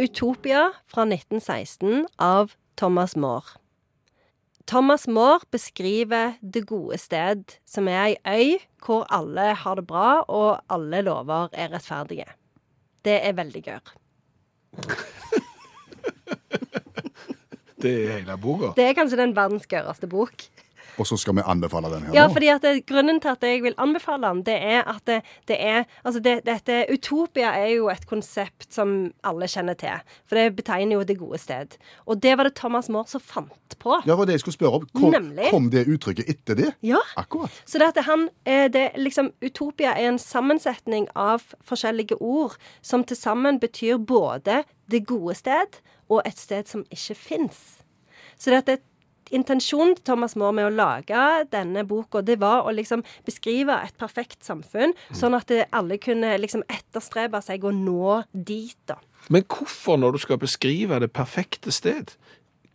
'Utopia' fra 1916 av Thomas Moore. Thomas Moore beskriver det gode sted, som er ei øy hvor alle har det bra, og alle lover er rettferdige. Det er veldig gørr. Det er hele boka. Det er kanskje den verdens gørreste bok. Og så skal vi anbefale den her Ja, nå. fordi at det, grunnen til at jeg vil anbefale den, det er at det, det er Altså, det, dette Utopia er jo et konsept som alle kjenner til. For det betegner jo det gode sted. Og det var det Thomas Moore som fant på. Ja, var det jeg skulle spørre om. Kom, Nemlig. kom det uttrykket etter det? Ja. Akkurat. Så det at han, eh, det, liksom, Utopia er en sammensetning av forskjellige ord som til sammen betyr både det gode sted og et sted som ikke fins. Så det at det, intensjonen til Thomas More med å lage denne boka, det var å liksom beskrive et perfekt samfunn, sånn at alle kunne liksom etterstrebe seg å nå dit, da. Men hvorfor, når du skal beskrive det perfekte sted,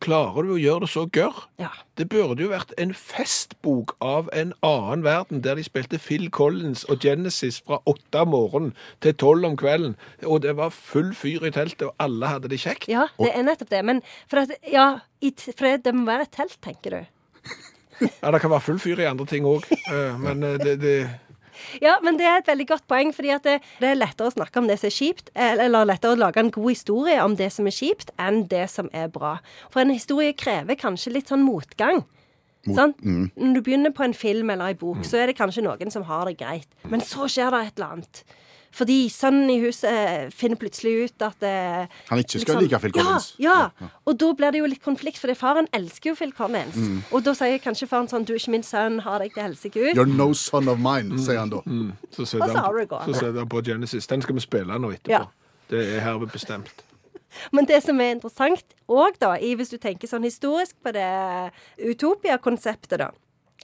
klarer du å gjøre det så gørr? Ja. Det burde jo vært en festbok av en annen verden, der de spilte Phil Collins og Genesis fra åtte om morgenen til tolv om kvelden, og det var full fyr i teltet, og alle hadde det kjekt. Ja, det er nettopp det. Men for at, ja, for det, må være et telt, tenker du. Ja, det kan være full fyr i andre ting òg, men eh, det, det Ja, men det er et veldig godt poeng, fordi det, det er lettere å snakke om det som er kjipt, eller lettere å lage en god historie om det som er kjipt, enn det som er bra. For en historie krever kanskje litt sånn motgang. Sant? Når du begynner på en film eller ei bok, så er det kanskje noen som har det greit. Men så skjer det et eller annet. Fordi sønnen i huset finner plutselig ut at eh, Han ikke skal like Phil Collins. Ja, ja. Og da blir det jo litt konflikt, for faren elsker jo Phil Collins. Og da sier kanskje faren sånn Du er ikke min sønn, ha deg til helsike ut. You're no son of mine, sier han da. På- gått. så setter han på Genesis. Den skal vi spille nå etterpå. Ja. Det er herved bestemt. Men det som er interessant òg, da, i, hvis du tenker sånn historisk på det Utopia-konseptet, da.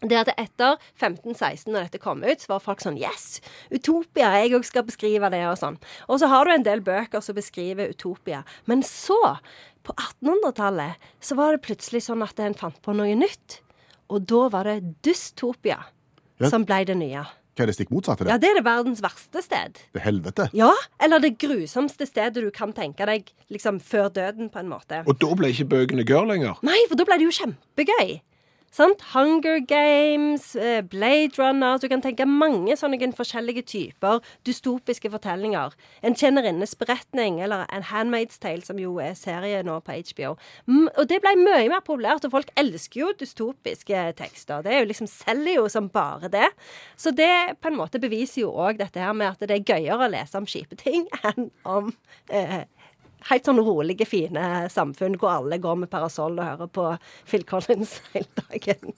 Det at etter 1516, når dette kom ut, så var folk sånn Yes! Utopia! Jeg òg skal beskrive det, og sånn. Og så har du en del bøker som beskriver utopia. Men så, på 1800-tallet, så var det plutselig sånn at en fant på noe nytt. Og da var det dystopia Ja. som ble det nye. Hva er det stikk motsatte? Ja, Det? det er det verdens verste sted. Det helvete. Ja, eller det grusomste stedet du kan tenke deg liksom før døden, på en måte. Og da ble ikke bøkene gørr lenger. Nei, for da ble det jo kjempegøy. Sant? Hunger Games, eh, Blade Runner Du kan tenke mange sånne forskjellige typer dystopiske fortellinger. En tjenerinnes beretning, eller En Handmaid's Tale, som jo er serie nå på HBO. Mm, og det ble mye mer populært, og folk elsker jo dystopiske tekster. Det er jo liksom selger jo som bare det. Så det på en måte beviser jo òg dette her med at det er gøyere å lese om kjipe ting enn om eh, helt sånn rolige, fine samfunn hvor alle går med parasoll og hører på Phil Collins hele dagen.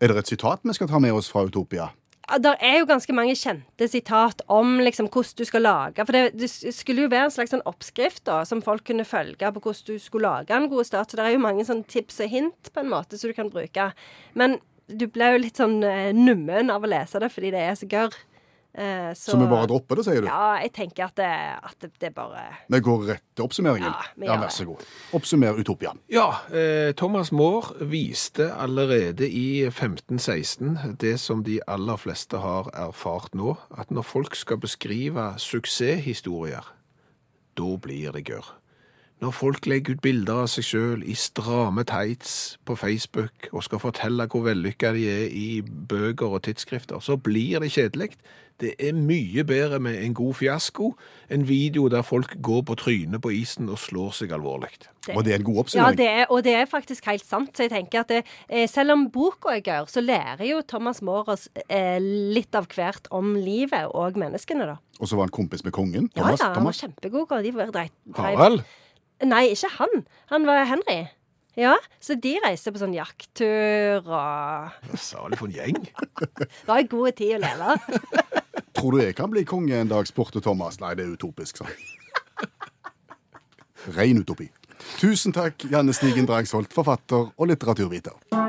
Er det et sitat vi skal ta med oss fra Utopia? Det er jo ganske mange kjente sitat om liksom hvordan du skal lage For det, det skulle jo være en slags sånn oppskrift da, som folk kunne følge på hvordan du skulle lage en god start. Så det er jo mange sånn tips og hint på en måte som du kan bruke. Men du ble jo litt sånn eh, nummen av å lese det fordi det er så gørr. Eh, Så vi bare dropper det, sier du? Ja, jeg tenker at det, at det, det bare Vi går rett til oppsummeringen. Ja, ja, vær så god. Oppsummer Utopia. Ja, eh, Thomas Moore viste allerede i 1516 det som de aller fleste har erfart nå, at når folk skal beskrive suksesshistorier, da blir det gørr. Når folk legger ut bilder av seg sjøl i stramme tights på Facebook og skal fortelle hvor vellykka de er i bøker og tidsskrifter, så blir det kjedelig. Det er mye bedre med en god fiasko, en video der folk går på trynet på isen og slår seg alvorlig. Og det er en god Ja, det er, og det er faktisk helt sant. Så jeg tenker at det, eh, selv om boka er gøy, så lærer jo Thomas More eh, litt av hvert om livet og menneskene, da. Og så var han kompis med kongen. Ja, Thomas. ja, han var Thomas. kjempegod. og De var dreit, Harald? Nei, ikke han. Han var Henry. Ja, så de reiste på sånn jakttur og Salig for en gjeng. Det var en god tid å leve. Tror du jeg kan bli konge en dag, spurte Thomas. Nei, det er utopisk, sa. Ren utopi. Tusen takk, Janne Stigen Drangsholt, forfatter og litteraturviter.